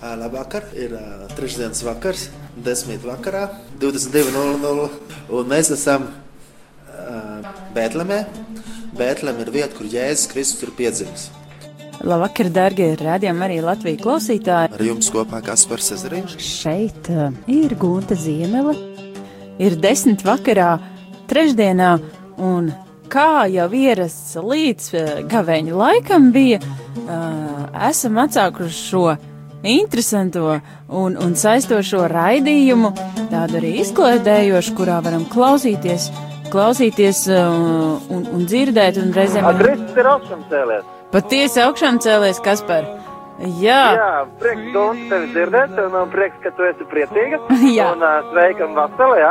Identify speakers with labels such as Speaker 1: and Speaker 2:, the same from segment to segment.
Speaker 1: Labvakar, ir uh, trešdienas vakars, 10. vakarā, 22.00. Un mēs esam uh, Bēltlemē. Bēltleme ir vieta, kur Jēzus Kristus ir piedzimis.
Speaker 2: Labvakar, darbie rādījumi, arī Latvijas klausītāji.
Speaker 1: Ar jums kopā Kaspars Ezeriņš.
Speaker 2: Šeit uh, ir Gunta Ziemele. Ir desmit vakarā, trešdienā, un kā jau ierasts līdz uh, gaveņa laikam bija, uh, esam atsākuši šo interesanto un, un saistošo raidījumu, tādu arī izklaidējošu, kurā varam klausīties, klausīties uh, un, un dzirdēt, un reizēm
Speaker 3: Kristus ir augšām cēlies.
Speaker 2: patiesi augšām cēlies, Kaspar. Jā,
Speaker 3: Jā, prieks, Gunte, tevi dzirdēt, un man prieks, ka tu esi priecīga.
Speaker 2: Jā.
Speaker 3: Un uh, sveikam vasarā, jā.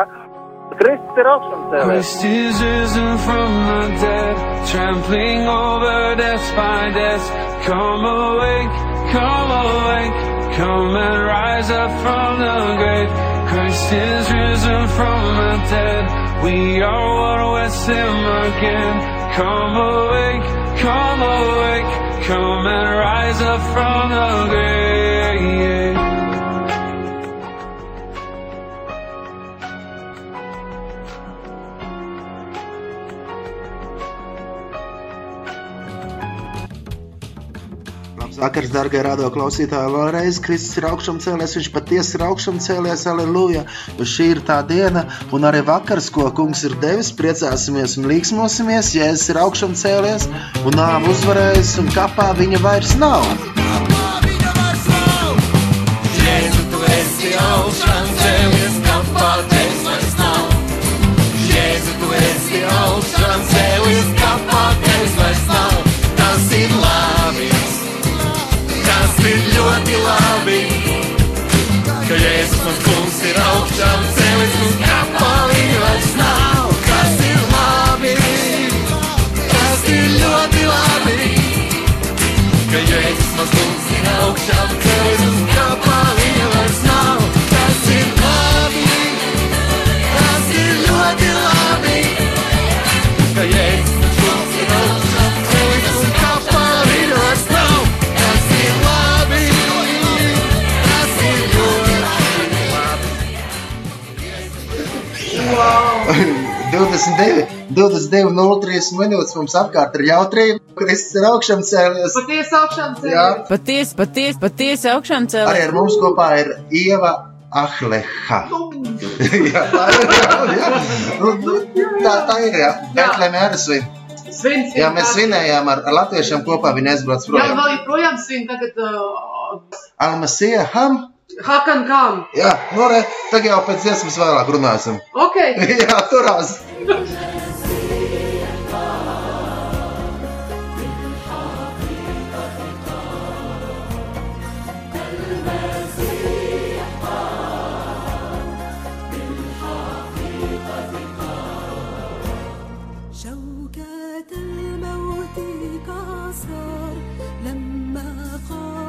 Speaker 3: Kristus ir augšām.
Speaker 4: Christ is risen from the dead, trampling over death by death. Come awake, come awake, come and rise up from the grave. Christ is risen from the dead. We are one with Him again. Come awake, come awake, come and rise up from the grave.
Speaker 1: Labs vakars, darbie radio klausītāji. Vēlreiz Kristus ir augšām cēlies, viņš patiesi ir augšām cēlies, aleluja. Šī ir tā diena, un arī vakars, ko kungs ir devis, priecāsimies un līksmosimies. Jēzus ir augšām cēlies, un nāve uzvarējis, un kapā viņa vairs nav.
Speaker 5: Kungs ir augšām cēlies, un kapā viņa vairs nav. Tas ir labi, tas ir ļoti labi. Ka Jēzus kungs ir augšām cēlies, un kapā
Speaker 1: 22, 22, 03 minūtes mums apkārt ir jautrība. Kristus ir augšām cēlies.
Speaker 6: Patiesi augšām
Speaker 1: Jā,
Speaker 6: cēlies.
Speaker 2: patiesi, patiesi, patiesi augšām
Speaker 1: arī
Speaker 2: cēlies.
Speaker 1: ar mums kopā ir Ieva Ahleha. jā, tā ir. Jā, jā. Nu, nu, tā, tā ir. Jā, Betlēmē arī svin.
Speaker 6: Svin, svin.
Speaker 1: Jā, mēs svinējām ar, latviešiem kopā, viņi aizbrauc
Speaker 6: Jā,
Speaker 1: projām.
Speaker 6: vēl joprojām svin tagad uh,
Speaker 1: Almasija, ham.
Speaker 6: Hakan kam.
Speaker 1: Jā, nu re, tagad jau pēc dziesmas vairāk runāsim.
Speaker 6: Ok.
Speaker 1: Jā, turās. شوكة الموت كسر لما قال